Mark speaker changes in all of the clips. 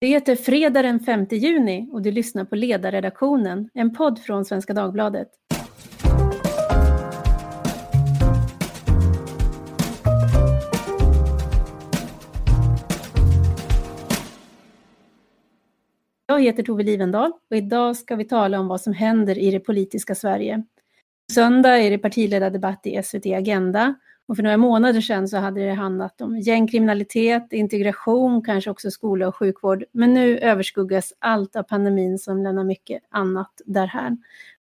Speaker 1: Det heter fredag den 5 juni och du lyssnar på Ledarredaktionen, en podd från Svenska Dagbladet. Jag heter Tove Livendal och idag ska vi tala om vad som händer i det politiska Sverige. På söndag är det partiledardebatt i SVT Agenda och för några månader sedan så hade det handlat om gängkriminalitet, integration, kanske också skola och sjukvård. Men nu överskuggas allt av pandemin som lämnar mycket annat därhän.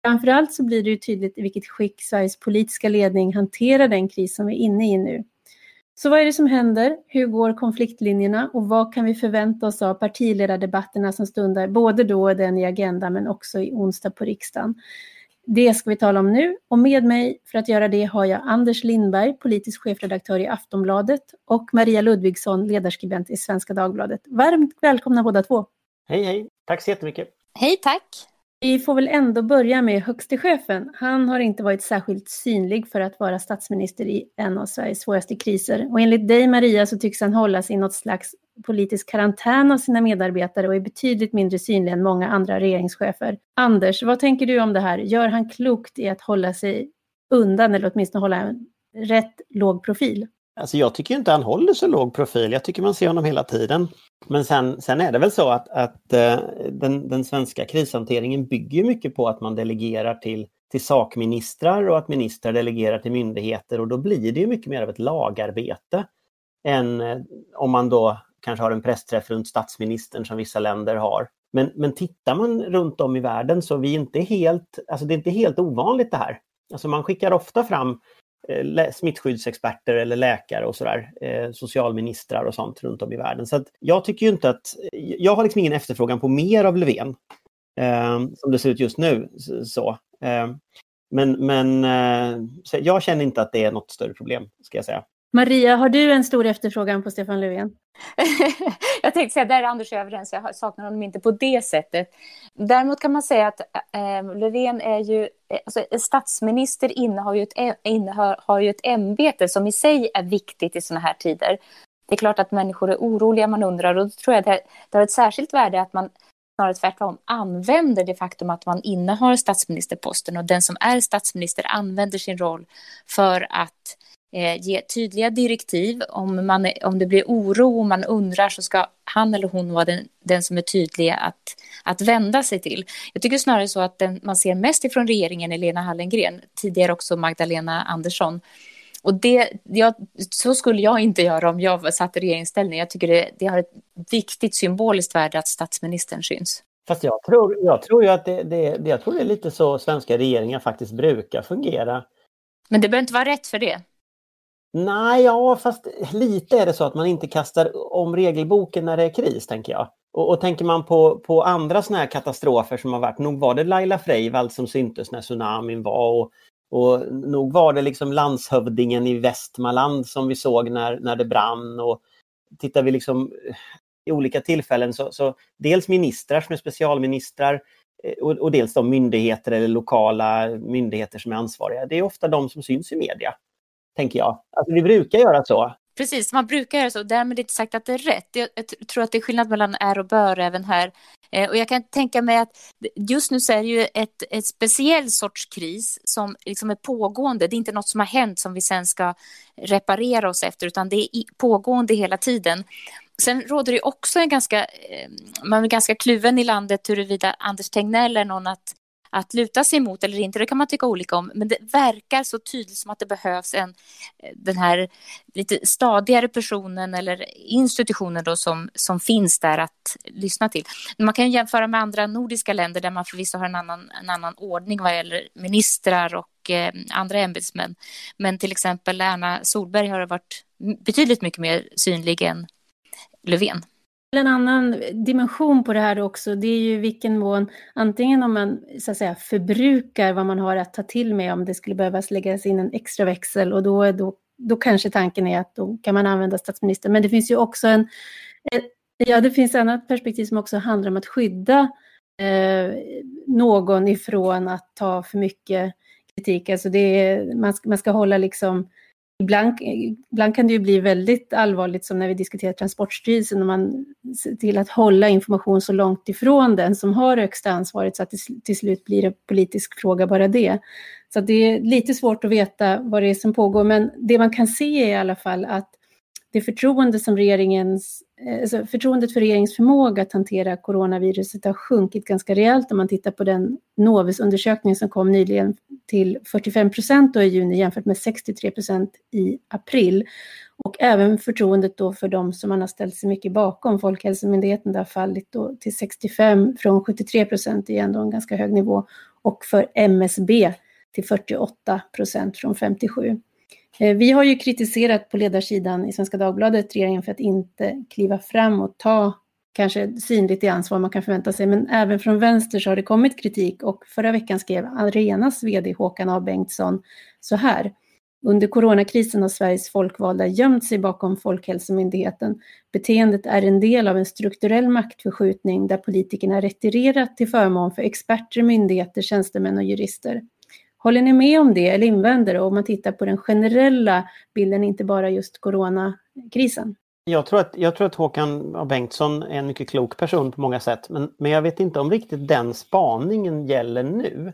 Speaker 1: Framförallt så blir det ju tydligt i vilket skick Sveriges politiska ledning hanterar den kris som vi är inne i nu. Så vad är det som händer? Hur går konfliktlinjerna och vad kan vi förvänta oss av partiledardebatterna som stundar både då och den i Agenda men också i onsdag på riksdagen? Det ska vi tala om nu och med mig för att göra det har jag Anders Lindberg, politisk chefredaktör i Aftonbladet och Maria Ludvigsson, ledarskribent i Svenska Dagbladet. Varmt välkomna båda två.
Speaker 2: Hej, hej. Tack så jättemycket.
Speaker 3: Hej, tack.
Speaker 1: Vi får väl ändå börja med högste chefen. Han har inte varit särskilt synlig för att vara statsminister i en av Sveriges svåraste kriser. Och enligt dig Maria så tycks han hållas i något slags politisk karantän av sina medarbetare och är betydligt mindre synlig än många andra regeringschefer. Anders, vad tänker du om det här? Gör han klokt i att hålla sig undan eller åtminstone hålla en rätt låg profil?
Speaker 2: Alltså jag tycker inte han håller så låg profil. Jag tycker man ser honom hela tiden. Men sen, sen är det väl så att, att eh, den, den svenska krishanteringen bygger mycket på att man delegerar till, till sakministrar och att ministrar delegerar till myndigheter och då blir det mycket mer av ett lagarbete än eh, om man då kanske har en pressträff runt statsministern som vissa länder har. Men, men tittar man runt om i världen så är vi inte helt, alltså det är inte helt ovanligt det här. Alltså man skickar ofta fram eh, smittskyddsexperter eller läkare och sådär, eh, socialministrar och sånt runt om i världen. Så jag tycker ju inte att, jag har liksom ingen efterfrågan på mer av Löfven, eh, som det ser ut just nu. Så. Eh, men men eh, jag känner inte att det är något större problem, ska jag säga.
Speaker 1: Maria, har du en stor efterfrågan på Stefan Löfven?
Speaker 3: jag tänkte säga, där är Anders överens, jag saknar honom inte på det sättet. Däremot kan man säga att eh, Löfven är ju, eh, alltså, statsminister innehar ju, ett, innehar, har ju ett ämbete som i sig är viktigt i sådana här tider. Det är klart att människor är oroliga, man undrar, och då tror jag det, det har ett särskilt värde att man snarare tvärtom använder det faktum att man innehar statsministerposten och den som är statsminister använder sin roll för att eh, ge tydliga direktiv. Om, man, om det blir oro och man undrar så ska han eller hon vara den, den som är tydlig att, att vända sig till. Jag tycker snarare så att den man ser mest ifrån regeringen är Lena Hallengren, tidigare också Magdalena Andersson. Och det, jag, så skulle jag inte göra om jag satt i regeringsställning. Jag tycker det, det har ett viktigt symboliskt värde att statsministern syns.
Speaker 2: Fast jag tror, jag tror ju att det, det, jag tror det är lite så svenska regeringar faktiskt brukar fungera.
Speaker 3: Men det behöver inte vara rätt för det.
Speaker 2: Nej, ja, fast lite är det så att man inte kastar om regelboken när det är kris, tänker jag. Och, och tänker man på, på andra sådana här katastrofer som har varit, nog var det Laila Freivalds som syntes när tsunamin var och, och nog var det liksom landshövdingen i Västmanland som vi såg när, när det brann. Och tittar vi liksom eh, i olika tillfällen så, så dels ministrar som är specialministrar eh, och, och dels de myndigheter eller lokala myndigheter som är ansvariga. Det är ofta de som syns i media tänker jag. Alltså, vi brukar göra så.
Speaker 3: Precis, man brukar göra så. Därmed inte sagt att det är rätt. Jag, jag tror att det är skillnad mellan är och bör även här. Eh, och jag kan tänka mig att just nu så är det ju ett, ett speciell sorts kris som liksom är pågående. Det är inte något som har hänt som vi sen ska reparera oss efter, utan det är pågående hela tiden. Sen råder det också en ganska, eh, man är ganska kluven i landet huruvida Anders Tegnell är någon att att luta sig mot eller inte, det kan man tycka olika om, men det verkar så tydligt som att det behövs en, eh, den här lite stadigare personen eller institutionen då som, som finns där att lyssna till. Man kan jämföra med andra nordiska länder där man förvisso har en annan, en annan ordning vad gäller ministrar och eh, andra ämbetsmän. Men till exempel Erna Solberg har varit betydligt mycket mer synlig än Löfven.
Speaker 1: En annan dimension på det här också, det är ju vilken mån, antingen om man så att säga förbrukar vad man har att ta till med, om det skulle behövas läggas in en extra växel och då, då, då kanske tanken är att då kan man använda statsministern. Men det finns ju också en, ja det finns ett annat perspektiv som också handlar om att skydda eh, någon ifrån att ta för mycket kritik. Alltså det är, man, ska, man ska hålla liksom ibland, ibland kan det ju bli väldigt allvarligt som när vi diskuterar Transportstyrelsen och man ser till att hålla information så långt ifrån den som har högsta ansvaret så att det till slut blir en politisk fråga bara det. Så det är lite svårt att veta vad det är som pågår men det man kan se är i alla fall att det förtroende som regeringens, eh, alltså förtroendet för regeringens förmåga att hantera coronaviruset har sjunkit ganska rejält om man tittar på den Novus-undersökning som kom nyligen till 45 procent i juni jämfört med 63 procent i april. Och även förtroendet då för de som man har ställt sig mycket bakom, Folkhälsomyndigheten, det har fallit då till 65 från 73 procent, det är ändå en ganska hög nivå, och för MSB till 48 procent från 57. Eh, vi har ju kritiserat på ledarsidan i Svenska Dagbladet regeringen för att inte kliva fram och ta kanske synligt i ansvar man kan förvänta sig, men även från vänster så har det kommit kritik och förra veckan skrev Arenas vd Håkan A Bengtsson så här. Under coronakrisen har Sveriges folkvalda gömt sig bakom Folkhälsomyndigheten. Beteendet är en del av en strukturell maktförskjutning där politikerna retirerat till förmån för experter, myndigheter, tjänstemän och jurister. Håller ni med om det eller invänder om man tittar på den generella bilden, inte bara just coronakrisen?
Speaker 2: Jag tror, att, jag tror att Håkan Bengtsson är en mycket klok person på många sätt, men, men jag vet inte om riktigt den spaningen gäller nu.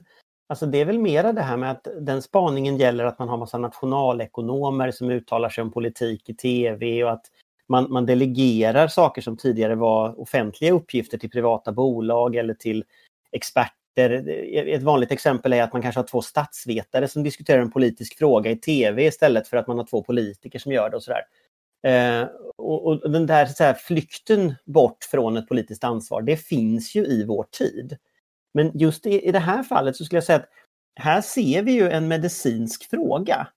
Speaker 2: Alltså det är väl mera det här med att den spaningen gäller att man har massa nationalekonomer som uttalar sig om politik i tv och att man, man delegerar saker som tidigare var offentliga uppgifter till privata bolag eller till experter där ett vanligt exempel är att man kanske har två statsvetare som diskuterar en politisk fråga i tv istället för att man har två politiker som gör det och sådär. Eh, och, och, den där så här, flykten bort från ett politiskt ansvar, det finns ju i vår tid. Men just i, i det här fallet så skulle jag säga att här ser vi ju en medicinsk fråga.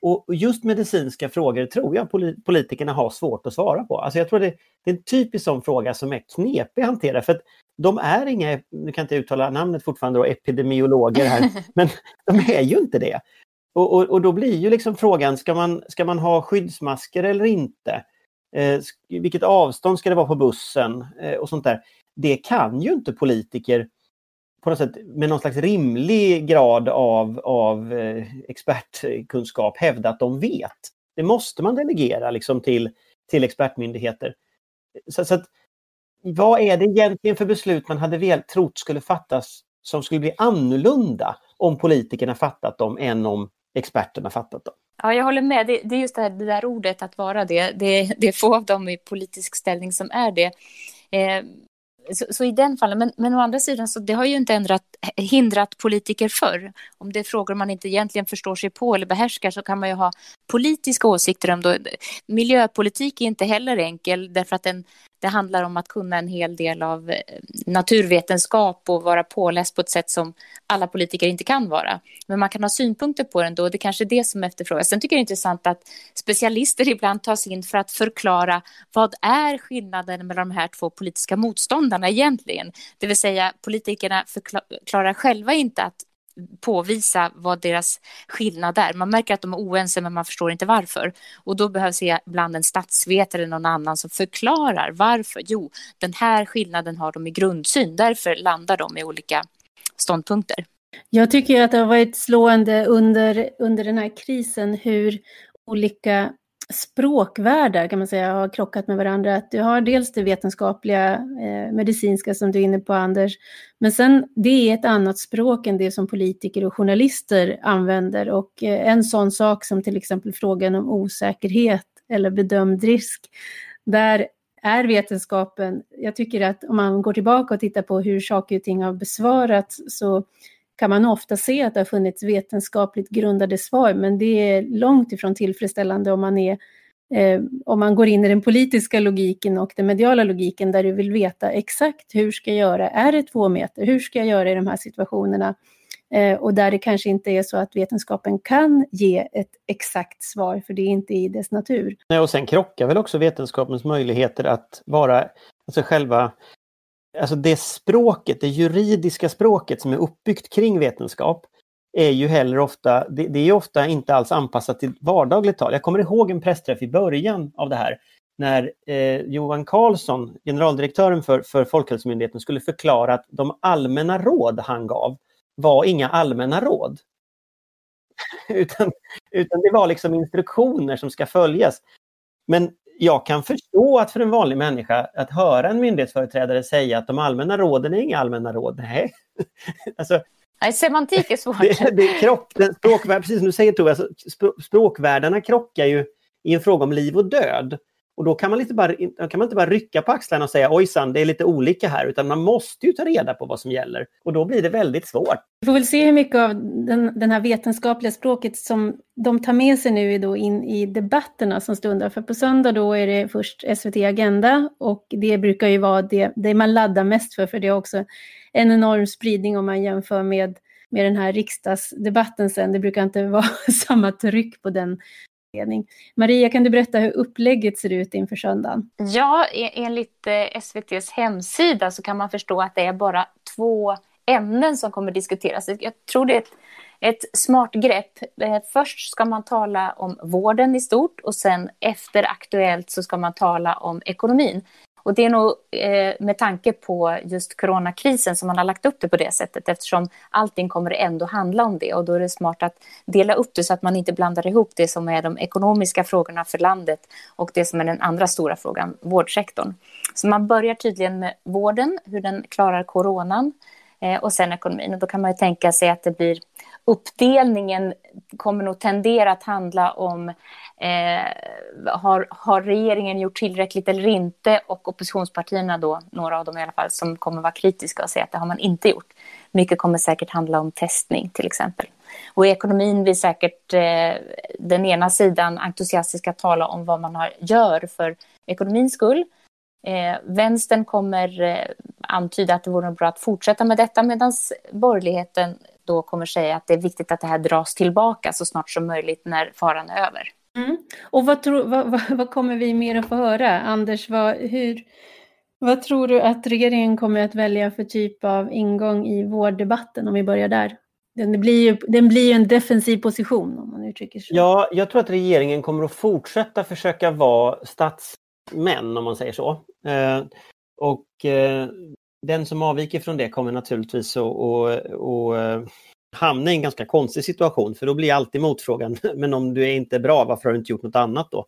Speaker 2: Och just medicinska frågor tror jag politikerna har svårt att svara på. Alltså jag tror det, det är en typisk sån fråga som är knepig att hantera. För att de är inga, nu kan inte uttala namnet fortfarande, då, epidemiologer här, men de är ju inte det. Och, och, och, då blir ju liksom frågan, ska man, ska man ha skyddsmasker eller inte? Eh, vilket avstånd ska det vara på bussen? Eh, och sånt där. Det kan ju inte politiker på något sätt med någon slags rimlig grad av, av eh, expertkunskap hävda att de vet. Det måste man delegera liksom till, till expertmyndigheter. Så, så att, vad är det egentligen för beslut man hade väl trott skulle fattas som skulle bli annorlunda om politikerna fattat dem än om experterna fattat dem?
Speaker 3: Ja, jag håller med. Det, det är just det, här, det där ordet att vara det. det. Det är få av dem i politisk ställning som är det. Eh, så, så, i den fallen, men, men å andra sidan så det har ju inte ändrat, hindrat politiker förr. Om det är frågor man inte egentligen förstår sig på eller behärskar så kan man ju ha politiska åsikter om det. Miljöpolitik är inte heller enkel därför att den, det handlar om att kunna en hel del av eh, naturvetenskap och vara påläst på ett sätt som alla politiker inte kan vara. Men man kan ha synpunkter på den då, och det är kanske är det som efterfrågas. Sen tycker jag det är intressant att specialister ibland tas in för att förklara vad är skillnaden mellan de här två politiska motståndarna egentligen? Det vill säga politikerna förklarar själva inte att påvisa vad deras skillnad är. Man märker att de är oense men man förstår inte varför. Och då behövs ibland en statsvetare eller någon annan som förklarar varför. Jo, den här skillnaden har de i grundsyn, därför landar de i olika ståndpunkter.
Speaker 1: Jag tycker att det har varit slående under, under den här krisen hur olika språkvärldar kan man säga har krockat med varandra. Att du har dels det vetenskapliga, eh, medicinska som du är inne på Anders, men sen det är ett annat språk än det som politiker och journalister använder och eh, en sån sak som till exempel frågan om osäkerhet eller bedömd risk. Där är vetenskapen, jag tycker att om man går tillbaka och tittar på hur saker och ting har besvarats så kan man ofta se att det har funnits vetenskapligt grundade svar, men det är långt ifrån tillfredsställande om man, är, eh, om man går in i den politiska logiken och den mediala logiken där du vill veta exakt hur ska jag göra, är det två meter, hur ska jag göra i de här situationerna? Eh, och där det kanske inte är så att vetenskapen kan ge ett exakt svar, för det är inte i dess natur.
Speaker 2: Nej, och sen krockar väl också vetenskapens möjligheter att vara, alltså själva alltså det språket, det juridiska språket som är uppbyggt kring vetenskap är ju heller ofta, det, det är ofta inte alls anpassat till vardagligt tal. Jag kommer ihåg en pressträff i början av det här när eh, Johan Carlsson, generaldirektören för, för Folkhälsomyndigheten, skulle förklara att de allmänna råd han gav var inga allmänna råd. utan, utan det var liksom instruktioner som ska följas. Men jag kan förstå att för en vanlig människa att höra en myndighetsföreträdare säga att de allmänna råden är inga allmänna råd. Nej.
Speaker 3: alltså, Nej, semantik är svårt.
Speaker 2: Det, det krock, den språkvärld, precis som du säger Tove, alltså, språkvärldarna krockar ju i en fråga om liv och död. Och då kan man, lite bara, kan man inte bara rycka på axlarna och säga ojsan, det är lite olika här, utan man måste ju ta reda på vad som gäller. Och då blir det väldigt svårt.
Speaker 1: Vi får väl se hur mycket av den, den här vetenskapliga språket som de tar med sig nu då in i debatterna som stundar. För på söndag då är det först SVT Agenda och det brukar ju vara det, det man laddar mest för, för det är också en enorm spridning om man jämför med med den här riksdagsdebatten sen. Det brukar inte vara samma tryck på den ledning. Maria, kan du berätta hur upplägget ser ut inför söndagen?
Speaker 3: Ja, e-, enligt eh, SVTs hemsida så kan man förstå att det är bara två ämnen som kommer diskuteras. Jag tror det är ett, ett smart grepp. Eh, först ska man tala om vården i stort och sen efter Aktuellt så ska man tala om ekonomin. Och det är nog eh, med tanke på just coronakrisen som man har lagt upp det på det sättet eftersom allting kommer ändå handla om det och då är det smart att dela upp det så att man inte blandar ihop det som är de ekonomiska frågorna för landet och det som är den andra stora frågan, vårdsektorn. Så man börjar tydligen med vården, hur den klarar coronan eh, och sen ekonomin. Och då kan man ju tänka sig att det blir uppdelningen kommer nog tendera att handla om eh, har, har regeringen gjort tillräckligt eller inte och oppositionspartierna då, några av dem i alla fall, som kommer vara kritiska och säga att det har man inte gjort. Mycket kommer säkert handla om testning till exempel. Och i ekonomin blir säkert eh, den ena sidan entusiastiska tala om vad man har, gör för ekonomins skull. Eh, vänstern kommer eh, antyda att det vore bra att fortsätta med detta medan borgerligheten då kommer säga att det är viktigt att det här dras tillbaka så snart som möjligt när faran är över.
Speaker 1: Mm. Och vad, tro, vad, vad, vad, kommer vi mer att få höra? Anders, vad, hur, vad tror du att regeringen kommer att välja för typ av ingång i vårddebatten om vi börjar där? Den blir ju den blir en defensiv position om man uttrycker sig.
Speaker 2: Ja, jag tror att regeringen kommer att fortsätta försöka vara statsmän om man säger så. Eh, och eh, den som avviker från det kommer naturligtvis att, eh, hamna i en ganska konstig situation för då blir alltid motfrågan, men om du är inte bra, varför har du inte gjort något annat då?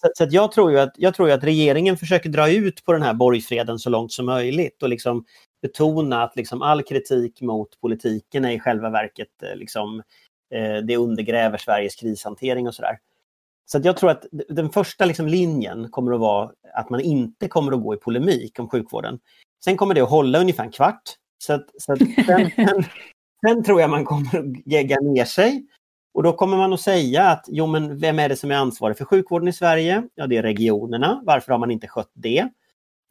Speaker 2: Så, så jag, tror ju att, jag tror att regeringen försöker dra ut på den här borgfreden så långt som möjligt och liksom betona att liksom all kritik mot politiken är i själva verket eh, liksom, eh, det undergräver Sveriges krishantering och sådär. Så jag tror att den första liksom linjen kommer att vara att man inte kommer att gå i polemik om sjukvården. Sen kommer det att hålla ungefär en kvart. Så, att, så att sen, sen, sen, tror jag man kommer att gegga ner sig. Och då kommer man att säga att jo men vem är det som är ansvarig för sjukvården i Sverige? Ja det är regionerna. Varför har man inte skött det?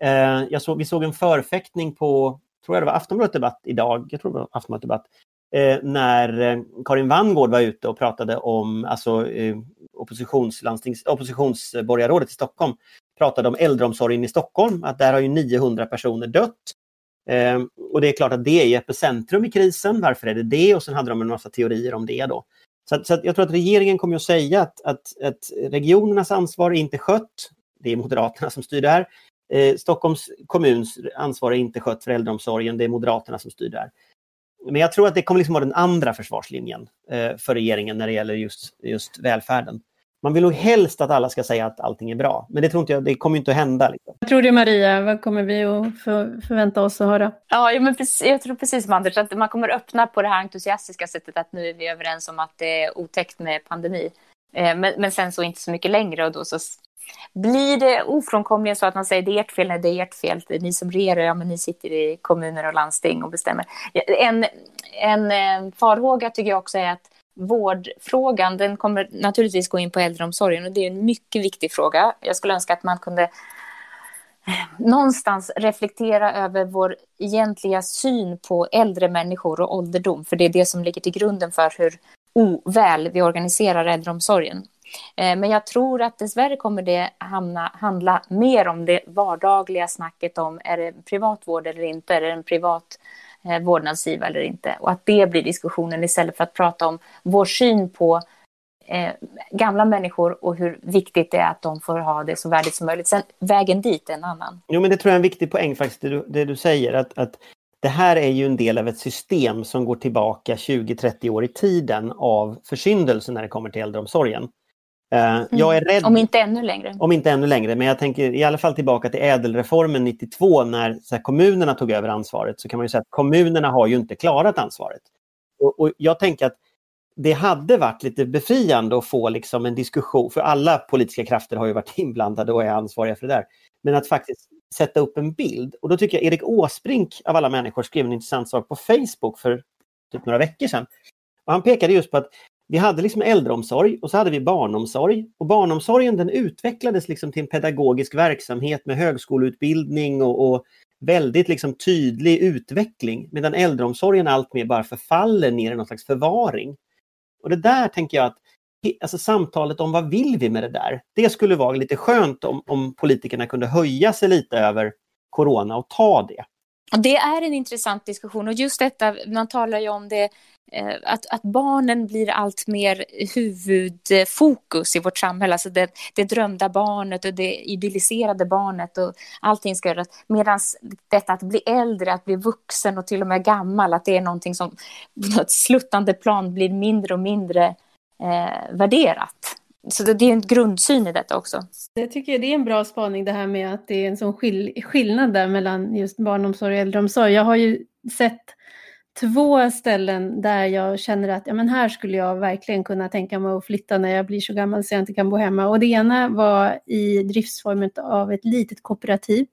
Speaker 2: Eh, jag såg, vi såg en förfäktning på, tror jag det var Aftonbladet Debatt idag, jag tror det var Aftonbladet Debatt, eh, när eh, Karin Vangård var ute och pratade om alltså, eh, oppositionsborgarrådet i Stockholm pratade om äldreomsorgen i Stockholm, att där har ju 900 personer dött. Eh, och det är klart att det är epicentrum i krisen. Varför är det det? Och sen hade de en massa teorier om det då. Så, så jag tror att regeringen kommer att säga att, att, att regionernas ansvar är inte skött. Det är Moderaterna som styr det här. Eh, Stockholms kommuns ansvar är inte skött för äldreomsorgen. Det är Moderaterna som styr det här. Men jag tror att det kommer liksom vara den andra försvarslinjen eh, för regeringen när det gäller just, just välfärden. Man vill nog helst att alla ska säga att allting är bra, men det tror inte jag, det kommer inte att hända. Liksom.
Speaker 1: Vad tror du Maria, vad kommer vi att för, förvänta oss att höra?
Speaker 3: Ja, men precis, jag tror precis som Anders, att man kommer öppna på det här entusiastiska sättet att nu är vi överens om att det är otäckt med pandemi. Eh, men, men sen så inte så mycket längre och då så blir det ofrånkomligen så att man säger det är ert fel, nej det är ert fel, det är ni som regerar, ja men ni sitter i kommuner och landsting och bestämmer. En, en eh, farhåga tycker jag också är att vårdfrågan, den kommer naturligtvis gå in på äldreomsorgen och det är en mycket viktig fråga. Jag skulle önska att man kunde eh, någonstans reflektera över vår egentliga syn på äldre människor och ålderdom, för det är det som ligger till grunden för hur oväl vi organiserar äldreomsorgen. Eh, men jag tror att dessvärre kommer det hamna, handla mer om det vardagliga snacket om är det privat vård eller inte, är det en privat eh, vårdnadsgivare eller inte. Och att det blir diskussionen istället för att prata om vår syn på eh, gamla människor och hur viktigt det är att de får ha det så värdigt som möjligt. Sen vägen dit är en annan.
Speaker 2: Jo, men det tror jag är en viktig poäng faktiskt, det du, det du säger. Att, att det här är ju en del av ett system som går tillbaka 20-30 år i tiden av försyndelse när det kommer till äldreomsorgen.
Speaker 3: Uh, jag är rädd, om inte ännu längre.
Speaker 2: Om inte ännu längre, men jag tänker i alla fall tillbaka till ädelreformen 92 när här, kommunerna tog över ansvaret så kan man ju säga att kommunerna har ju inte klarat ansvaret. Och, och jag tänker att det hade varit lite befriande att få liksom en diskussion, för alla politiska krafter har ju varit inblandade och är ansvariga för det där. Men att faktiskt sätta upp en bild. Och då tycker jag Erik Åsbrink av alla människor skrev en intressant sak på Facebook för typ några veckor sedan. Och han pekade just på att vi hade liksom äldreomsorg och så hade vi barnomsorg. Och barnomsorgen den utvecklades liksom till en pedagogisk verksamhet med högskoleutbildning och, och väldigt liksom tydlig utveckling. Medan äldreomsorgen alltmer bara förfaller ner i någon slags förvaring. Och det där tänker jag att alltså samtalet om vad vill vi med det där? Det skulle vara lite skönt om, om politikerna kunde höja sig lite över corona och ta det.
Speaker 3: Det är en intressant diskussion och just detta, man talar ju om det, eh, att, att barnen blir allt mer huvudfokus i vårt samhälle. Alltså det, det drömda barnet och det idylliserade barnet och allting ska göras. Medan detta att bli äldre, att bli vuxen och till och med gammal, att det är någonting som på något sluttande plan blir mindre och mindre eh, värderat. Så det, det är en grundsyn i detta också.
Speaker 1: Jag tycker det är en bra spaning det här med att det är en sån skill skillnad där mellan just barnomsorg och äldreomsorg. Jag har ju sett två ställen där jag känner att ja, men här skulle jag verkligen kunna tänka mig att flytta när jag blir så gammal så jag inte kan bo hemma. Och det ena var i driftsformen av ett litet kooperativ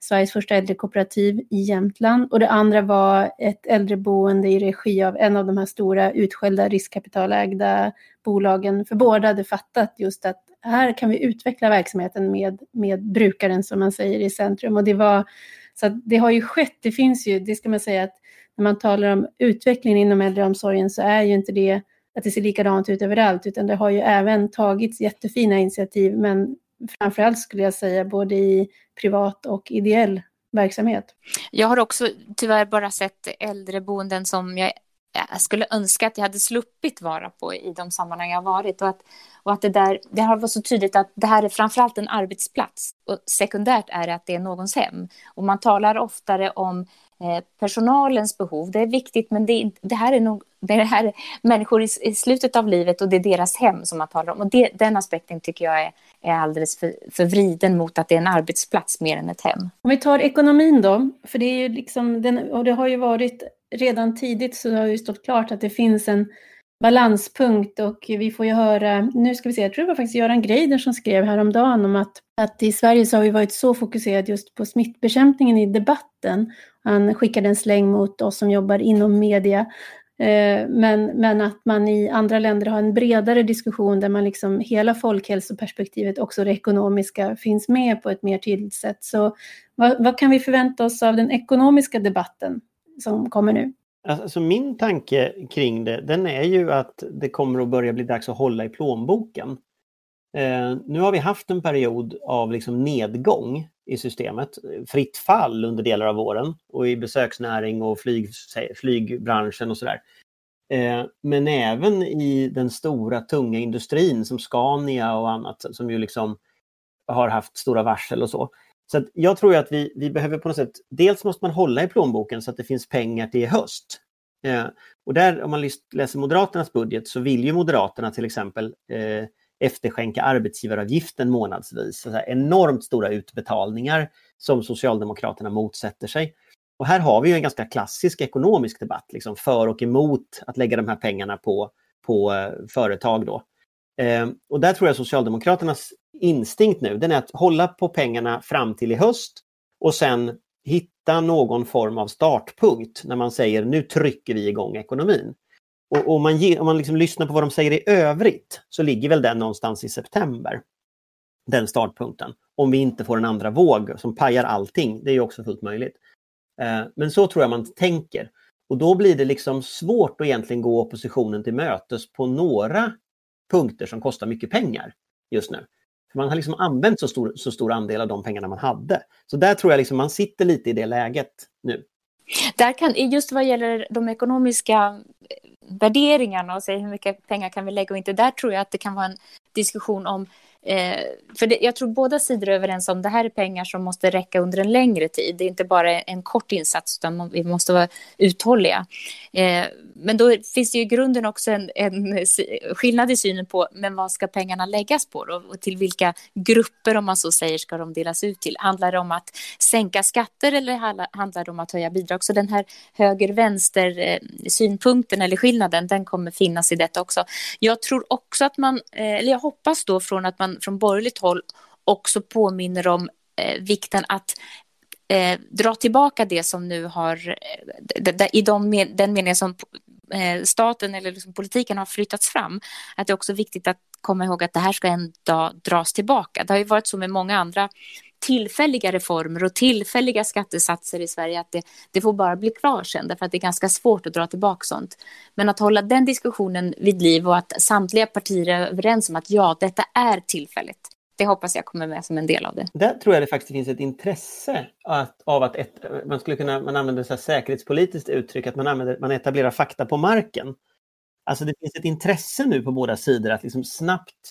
Speaker 1: Sveriges första äldrekooperativ i Jämtland. Och det andra var ett äldreboende i regi av en av de här stora utskällda riskkapitalägda bolagen. För båda hade fattat just att här kan vi utveckla verksamheten med, med brukaren som man säger i centrum. Och det var, så det har ju skett, det finns ju, det ska man säga att när man talar om utvecklingen inom äldreomsorgen så är ju inte det att det ser likadant ut överallt, utan det har ju även tagits jättefina initiativ, men framförallt skulle jag säga både i privat och ideell verksamhet.
Speaker 3: Jag har också tyvärr bara sett äldreboenden som jag jag skulle önska att jag hade sluppit vara på i de sammanhang jag varit. Och att, och att det, där, det har varit så tydligt att det här är framförallt en arbetsplats. Och sekundärt är det att det är någons hem. Och man talar oftare om eh, personalens behov. Det är viktigt, men det, det här är nog det här är människor i, i, slutet av livet och det är deras hem som man talar om. Och det, den aspekten tycker jag är, är alldeles för, för vriden mot att det är en arbetsplats mer än ett hem.
Speaker 1: Om vi tar ekonomin då, för det är ju liksom, den, och det har ju varit redan tidigt så har det stått klart att det finns en balanspunkt och vi får ju höra, nu ska vi se, jag tror det var faktiskt Göran Greider som skrev häromdagen om att, att i Sverige så har vi varit så fokuserade just på smittbekämpningen i debatten. Han skickade en släng mot oss som jobbar inom media. Eh, men, men att man i andra länder har en bredare diskussion där man liksom hela folkhälsoperspektivet, också det ekonomiska, finns med på ett mer tydligt sätt. Så vad, vad kan vi förvänta oss av den ekonomiska debatten som kommer nu?
Speaker 2: Alltså, alltså min tanke kring det, den är ju att det kommer att börja bli dags att hålla i plånboken. Eh, nu har vi haft en period av liksom nedgång i systemet, fritt fall under delar av våren och i besöksnäring och flyg, flygbranschen och sådär. Eh, men även i den stora tunga industrin som Scania och annat som ju liksom har haft stora varsel och så. Så jag tror att vi, vi behöver på något sätt, dels måste man hålla i plånboken så att det finns pengar till i höst. Eh, och där om man läser Moderaternas budget så vill ju Moderaterna till exempel eh, efterskänka arbetsgivaravgiften månadsvis. Så enormt stora utbetalningar som Socialdemokraterna motsätter sig. Och här har vi en ganska klassisk ekonomisk debatt, liksom för och emot att lägga de här pengarna på, på eh, företag. Då. Eh, och där tror jag Socialdemokraternas instinkt nu, den är att hålla på pengarna fram till i höst och sen hitta någon form av startpunkt när man säger nu trycker vi igång ekonomin. Och om man, ge, om man liksom lyssnar på vad de säger i övrigt så ligger väl den någonstans i september. Den startpunkten. Om vi inte får en andra våg som pajar allting. Det är också fullt möjligt. Eh, men så tror jag man tänker. Och då blir det liksom svårt att egentligen gå oppositionen till mötes på några punkter som kostar mycket pengar just nu. För man har liksom använt så stor, så stor andel av de pengarna man hade. Så där tror jag liksom man sitter lite i det läget nu.
Speaker 3: Där kan, just vad gäller de ekonomiska eh, värderingarna och säga hur mycket pengar kan vi lägga och inte, där tror jag att det kan vara en diskussion om Eh, för det, jag tror båda sidor är överens om att det här är pengar som måste räcka under en längre tid. Det är inte bara en kort insats, utan vi måste vara uthålliga. Eh, men då finns det ju i grunden också en, en skillnad i synen på men vad ska pengarna läggas på då? och till vilka grupper, om man så säger, ska de delas ut till? Handlar det om att sänka skatter eller handlar det om att höja bidrag? Så den här höger-vänster-synpunkten eh, eller skillnaden, den kommer finnas i detta också. Jag tror också att man, eh, eller jag hoppas då från att man från borgerligt håll också påminner om eh, vikten att eh, dra tillbaka det som nu har, eh, i de, den meningen som eh, staten eller liksom politiken har flyttats fram, att det är också viktigt att komma ihåg att det här ska en dag dras tillbaka. Det har ju varit så med många andra tillfälliga reformer och tillfälliga skattesatser i Sverige att det, det får bara bli kvar sen därför att det är ganska svårt att dra tillbaka sånt. Men att hålla den diskussionen vid liv och att samtliga partier är överens om att ja, detta är tillfälligt. Det hoppas jag kommer med som en del av det.
Speaker 2: Där tror jag det faktiskt finns ett intresse att, av att ett, man skulle kunna, man använder så säkerhetspolitiskt uttryck, att man, använder, man etablerar fakta på marken. Alltså det finns ett intresse nu på båda sidor att liksom snabbt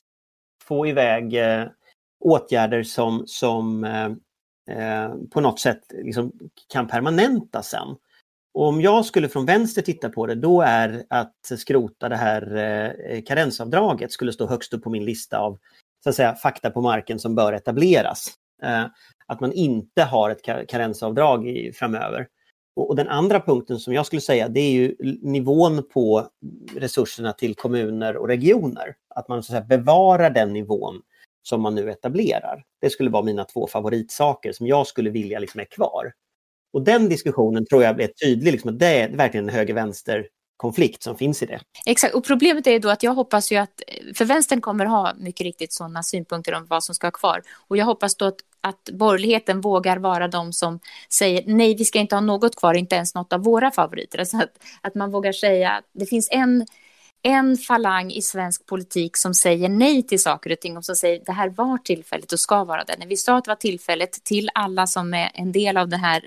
Speaker 2: få iväg eh, åtgärder som, som eh, eh, på något sätt liksom kan permanenta sen. Och om jag skulle från vänster titta på det, då är att skrota det här eh, karensavdraget skulle stå högst upp på min lista av så att säga, fakta på marken som bör etableras. Eh, att man inte har ett karensavdrag i, framöver. Och, och, den andra punkten som jag skulle säga, det är ju nivån på resurserna till kommuner och regioner. Att man så att säga, bevarar den nivån som man nu etablerar. Det skulle vara mina två favoritsaker som jag skulle vilja liksom är kvar. Och den diskussionen tror jag är tydlig, liksom, att det är verkligen en höger-vänster konflikt som finns i det.
Speaker 3: Exakt, och problemet är då att jag hoppas ju att, för vänstern kommer ha mycket riktigt sådana synpunkter om vad som ska vara kvar. Och jag hoppas då att, att borgerligheten vågar vara de som säger nej, vi ska inte ha något kvar, inte ens något av våra favoriter. Så att, att man vågar säga att det finns en en falang i svensk politik som säger nej till saker och ting och som säger det här var tillfälligt och ska vara det. När vi sa att det var tillfälligt till alla som är en del av det här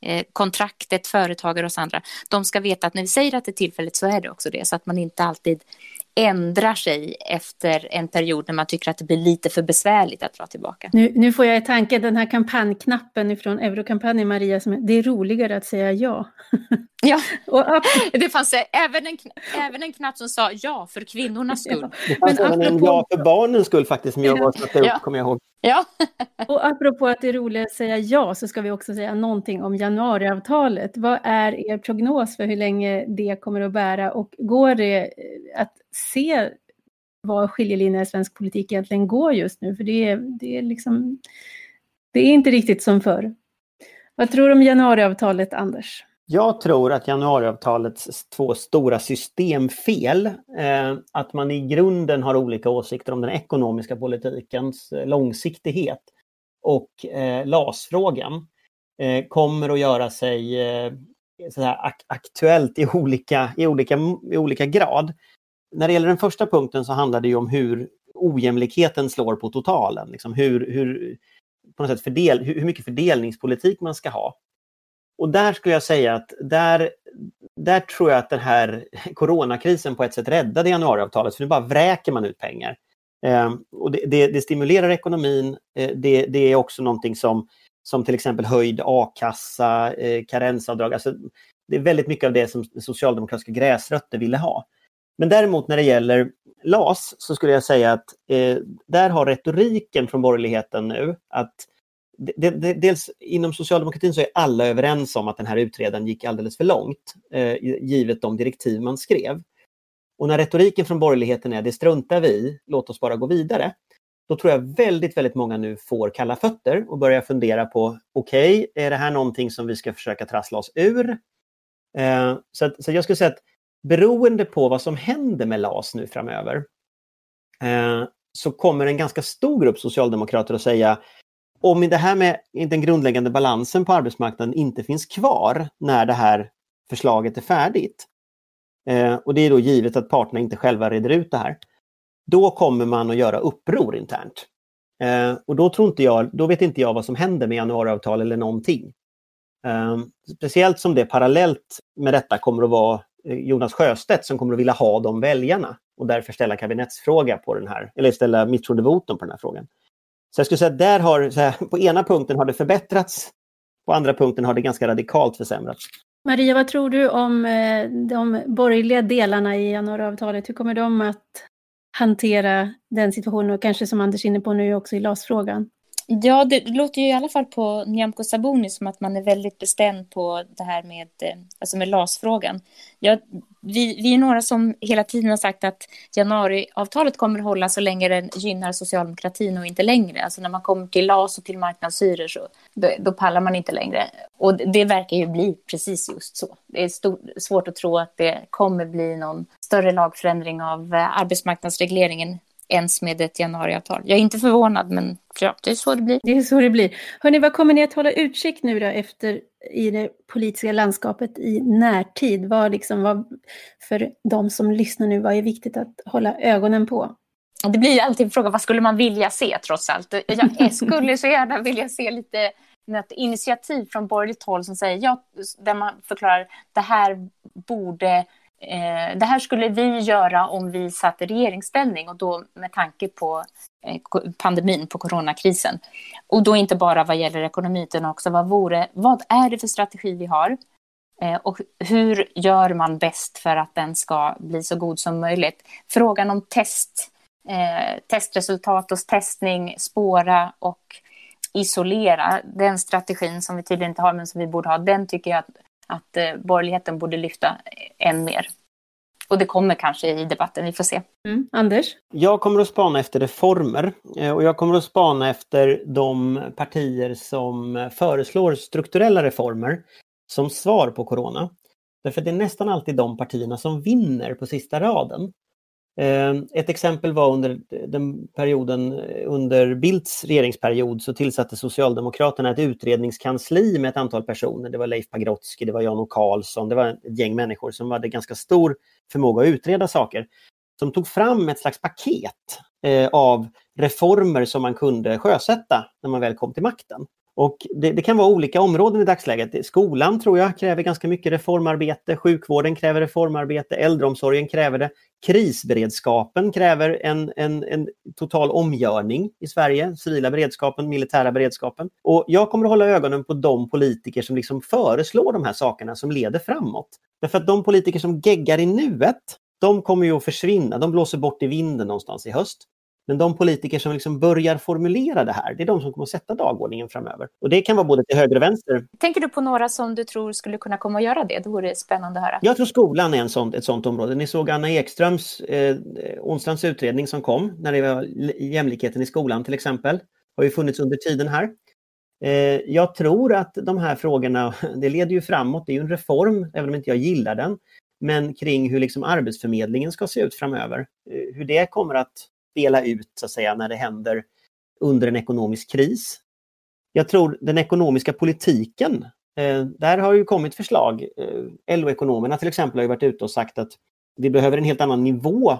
Speaker 3: eh, eh, kontraktet, företagare och så andra, de ska veta att när vi säger att det är tillfälligt så är det också det, så att man inte alltid ändrar sig efter en period när man tycker att det blir lite för besvärligt att dra tillbaka.
Speaker 1: Nu, nu får jag i tanke den här kampanjknappen från Eurokampanjen, Maria, som det är roligare att säga ja.
Speaker 3: Ja, och, det fanns även en, även en knapp som sa ja för kvinnornas skull. Ja.
Speaker 2: Det fanns även en ja för barnens skull faktiskt, som jag var satte upp, ja. kommer jag ihåg.
Speaker 3: Ja.
Speaker 1: och apropå att det är roligt att säga ja, så ska vi också säga någonting om januariavtalet. Vad är er prognos för hur länge det kommer att bära och går det eh, att se var skiljelinjen i svensk politik egentligen går just nu? För det är, det är liksom, det är inte riktigt som förr. Vad tror du om januariavtalet, Anders?
Speaker 2: Jag tror att januariavtalets två stora systemfel, eh, att man i grunden har olika åsikter om den ekonomiska politikens eh, långsiktighet och eh, LAS-frågan, eh, kommer att göra sig eh, ak aktuellt i olika, i, olika, i olika grad. När det gäller den första punkten så handlar det om hur ojämlikheten slår på totalen. Liksom hur, hur, på något sätt fördel, hur mycket fördelningspolitik man ska ha. Och där skulle jag säga att där, där tror jag att den här coronakrisen på ett sätt räddade januariavtalet, för nu bara vräker man ut pengar. Eh, och det, det, det, stimulerar ekonomin, eh, det, det, är också någonting som, som till exempel höjd a-kassa, eh, karensavdrag, alltså det är väldigt mycket av det som socialdemokratiska gräsrötter ville ha. Men däremot när det gäller LAS så skulle jag säga att eh, där har retoriken från borgerligheten nu att dels inom socialdemokratin så är alla överens om att den här utredaren gick alldeles för långt, eh, givet de direktiv man skrev. Och när retoriken från borgerligheten är det struntar vi i, låt oss bara gå vidare. Då tror jag väldigt, väldigt många nu får kalla fötter och börjar fundera på, okej, okay, är det här någonting som vi ska försöka trassla oss ur? Eh, så, att, så jag skulle säga att beroende på vad som händer med LAS nu framöver, eh, så kommer en ganska stor grupp socialdemokrater att säga om det här med den grundläggande balansen på arbetsmarknaden inte finns kvar när det här förslaget är färdigt, eh, och det är då givet att parterna inte själva reder ut det här, då kommer man att göra uppror internt. Eh, och då, tror inte jag, då vet inte jag vad som händer med januariavtal eller någonting. Eh, speciellt som det parallellt med detta kommer att vara Jonas Sjöstedt som kommer att vilja ha de väljarna. och därför ställa kabinettsfråga på den här, eller ställa misstroendevotum på den här frågan. Så jag skulle säga att där har, så här, på ena punkten har det förbättrats, på andra punkten har det ganska radikalt försämrats.
Speaker 1: Maria, vad tror du om eh, de borgerliga delarna i januariavtalet? Hur kommer de att hantera den situationen och kanske som Anders är inne på nu också i LAS-frågan?
Speaker 3: Ja, det låter ju i alla fall på Nyamko Sabuni som att man är väldigt bestämd på det här med, eh, alltså med LAS-frågan. Ja, vi, vi är några som hela tiden har sagt att januariavtalet kommer att hålla så länge den gynnar socialdemokratin och inte längre. Alltså när man kommer till LAS och till marknadshyror så då, då pallar man inte längre. Och det verkar ju bli precis just så. Det är stor, svårt att tro att det kommer bli någon större lagförändring av eh, arbetsmarknadsregleringen ens med ett januariavtal. Jag är inte förvånad, men ja, det är så det blir.
Speaker 1: Det är så det blir. Hörni, vad kommer ni att hålla utkik nu då efter i det politiska landskapet i närtid? Vad liksom, vad, för de som lyssnar nu, vad är viktigt att hålla ögonen på?
Speaker 3: Det blir alltid en fråga, vad skulle man vilja se trots allt? Jag skulle så gärna vilja se lite ett initiativ från borgerligt håll som säger, ja, där man förklarar det här borde Eh, det här skulle vi göra om vi satt i regeringsställning och då med tanke på eh, pandemin, på coronakrisen. Och då inte bara vad gäller ekonomi utan också vad vore, vad är det för strategi vi har? Eh, och hur gör man bäst för att den ska bli så god som möjligt? Frågan om test, eh, testresultat och testning, spåra och isolera, den strategin som vi tydligen inte har men som vi borde ha, den tycker jag att att eh, borgerligheten borde lyfta än mer. Och det kommer kanske i debatten, vi får se.
Speaker 1: Mm. Anders?
Speaker 2: Jag kommer att spana efter reformer eh, och jag kommer att spana efter de partier som föreslår strukturella reformer som svar på corona. Därför det är nästan alltid de partierna som vinner på sista raden. Eh, ett exempel var under den perioden eh, under Bildts regeringsperiod så tillsatte Socialdemokraterna ett utredningskansli med ett antal personer. Det var Leif Pagrotsky, det var Jan O Karlsson, det var ett gäng människor som hade ganska stor förmåga att utreda saker. Som tog fram ett slags paket eh, av reformer som man kunde sjösätta när man väl kom till makten. Och det, det, kan vara olika områden i dagsläget. Skolan tror jag kräver ganska mycket reformarbete, sjukvården kräver reformarbete, äldreomsorgen kräver det. Krisberedskapen kräver en, en, en total omgörning i Sverige, civila beredskapen, militära beredskapen. Och jag kommer att hålla ögonen på de politiker som liksom föreslår de här sakerna som leder framåt. Därför att de politiker som geggar i nuet, de kommer ju att försvinna, de blåser bort i vinden någonstans i höst. Men de politiker som liksom börjar formulera det här, det är de som kommer att sätta dagordningen framöver. Och det kan vara både till höger och vänster.
Speaker 3: Tänker du på några som du tror skulle kunna komma att göra det? Det vore spännande att höra.
Speaker 2: Jag tror skolan är en sån, ett sånt område. Ni såg Anna Ekströms, eh, onsdagens utredning som kom, när det var jämlikheten i skolan till exempel. har ju funnits under tiden här. Eh, jag tror att de här frågorna, det leder ju framåt, det är ju en reform, även om inte jag gillar den. Men kring hur liksom Arbetsförmedlingen ska se ut framöver. Eh, hur det kommer att spela ut så att säga när det händer under en ekonomisk kris. Jag tror den ekonomiska politiken, eh, där har ju kommit förslag. Eh, LO-ekonomerna till exempel har ju varit ute och sagt att vi behöver en helt annan nivå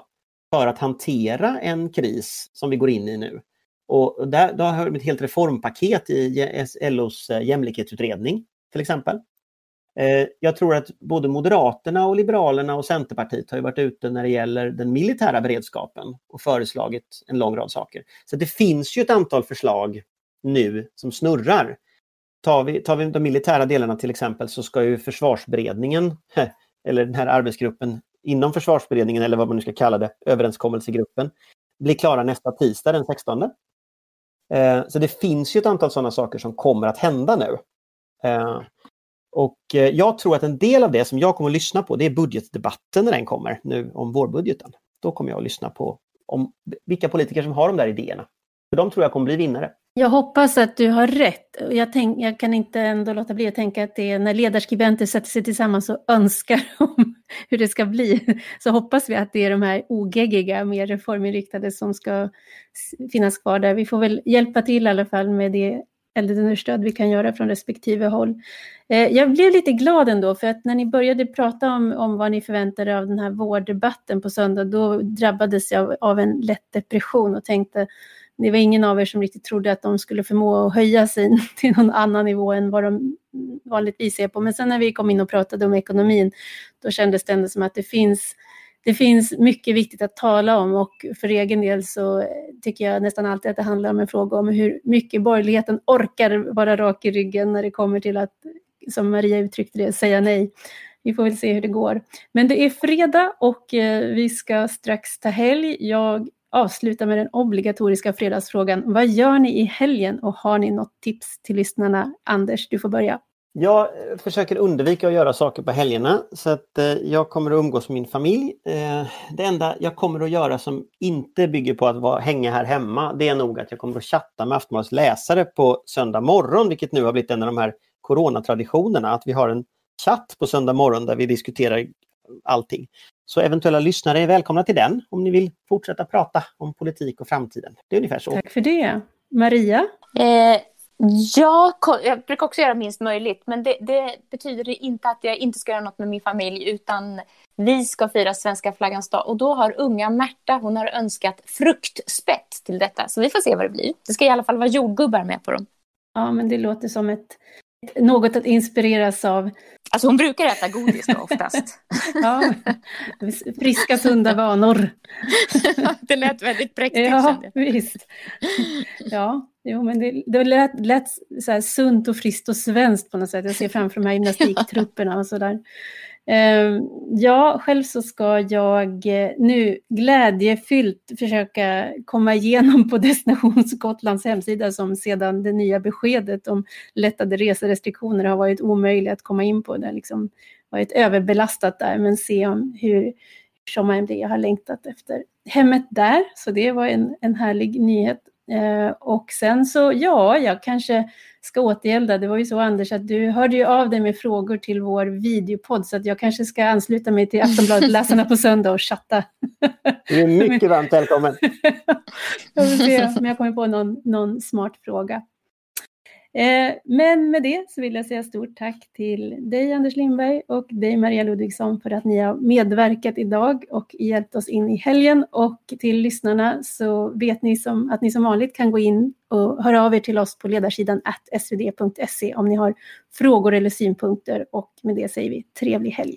Speaker 2: för att hantera en kris som vi går in i nu. Och där, då har vi ett helt reformpaket i LOs eh, jämlikhetsutredning till exempel. Eh, jag tror att både Moderaterna och Liberalerna och Centerpartiet har varit ute när det gäller den militära beredskapen och föreslagit en lång rad saker. Så det finns ju ett antal förslag nu som snurrar. Tar vi, tar vi de militära delarna till exempel så ska ju försvarsberedningen, eller den här arbetsgruppen inom försvarsberedningen eller vad man nu ska kalla det, överenskommelsegruppen, bli klara nästa tisdag den 16. Eh, så det finns ju ett antal sådana saker som kommer att hända nu. Eh, och eh, jag tror att en del av det som jag kommer att lyssna på det är budgetdebatten när den kommer nu om vårbudgeten. Då kommer jag att lyssna på om vilka politiker som har de där idéerna. För de tror jag kommer bli vinnare.
Speaker 1: Jag hoppas att du har rätt. Jag, tänk, jag kan inte ändå låta bli att tänka att det är när ledarskribenter sätter sig tillsammans och önskar om hur det ska bli, så hoppas vi att det är de här ogeggiga, mer reforminriktade som ska finnas kvar där. Vi får väl hjälpa till i alla fall med det eldunderstöd vi kan göra från respektive håll. Eh, jag blev lite glad ändå, för att när ni började prata om, om vad ni förväntade av den här vårddebatten på söndag, då drabbades jag av, av en lätt depression och tänkte, det var ingen av er som riktigt trodde att de skulle förmå att höja sig till någon annan nivå än vad de vanligtvis är på. Men sen när vi kom in och pratade om ekonomin, då kändes det ändå som att det finns det finns mycket viktigt att tala om och för egen del så tycker jag nästan alltid att det handlar om en fråga om hur mycket borgerligheten orkar vara rak i ryggen när det kommer till att, som Maria uttryckte det, säga nej. Vi får väl se hur det går. Men det är fredag och eh, vi ska strax ta helg. Jag avslutar med den obligatoriska fredagsfrågan. Vad gör ni i helgen och har ni något tips till lyssnarna? Anders, du får börja.
Speaker 2: Jag eh, försöker undvika att göra saker på helgerna så att eh, jag kommer att umgås med min familj. Eh, det enda jag kommer att göra som inte bygger på att vara, hänga här hemma det är nog att jag kommer att chatta med Aftonbladets läsare på söndag morgon vilket nu har blivit en av de här coronatraditionerna att vi har en chatt på söndag morgon där vi diskuterar allting. Så eventuella lyssnare är välkomna till den om ni vill fortsätta prata om politik och framtiden. Det är ungefär så.
Speaker 1: Tack för det. Maria?
Speaker 3: Eh, Ja, jag brukar också göra minst möjligt, men det, det, betyder inte att jag inte ska göra något med min familj, utan vi ska fira svenska flaggans dag och då har unga Märta, hon har önskat fruktspett till detta, så vi får se vad det blir. Det ska i alla fall vara jordgubbar med på dem.
Speaker 1: Ja, men det låter som ett, något att inspireras av.
Speaker 3: Alltså hon brukar äta godis då oftast.
Speaker 1: ja, friska sunda vanor.
Speaker 3: det lät väldigt präktigt.
Speaker 1: Ja, visst. Ja, Jo, men det, det lät, lät så sunt och friskt och svenskt på något sätt. Jag ser framför mig gymnastiktrupperna och sådär. Uh, Ehm, ja, själv så ska jag eh, nu glädjefyllt försöka komma igenom på Destination Skottlands hemsida som sedan det nya beskedet om lättade reserestriktioner har varit omöjligt att komma in på. Det har liksom varit överbelastat där, men se om hur som blir. Jag har längtat efter hemmet där, så det var en, en härlig nyhet. Eh, och sen så, ja, jag kanske ska återgälda. Det var ju så Anders att du hörde ju av dig med frågor till vår videopodd så att jag kanske ska ansluta mig till Aftonbladet-läsarna på söndag och chatta.
Speaker 2: Du är mycket varmt välkommen.
Speaker 1: jag får se om jag kommer på någon, någon smart fråga. Eh, men med det så vill jag säga stort tack till dig Anders Lindberg och dig Maria Ludvigsson för att ni har medverkat idag och hjälpt oss in i helgen. Och till lyssnarna så vet ni som, att ni som vanligt kan gå in och höra av er till oss på ledarsidan svd.se om ni har frågor eller synpunkter. Och med det säger vi trevlig helg.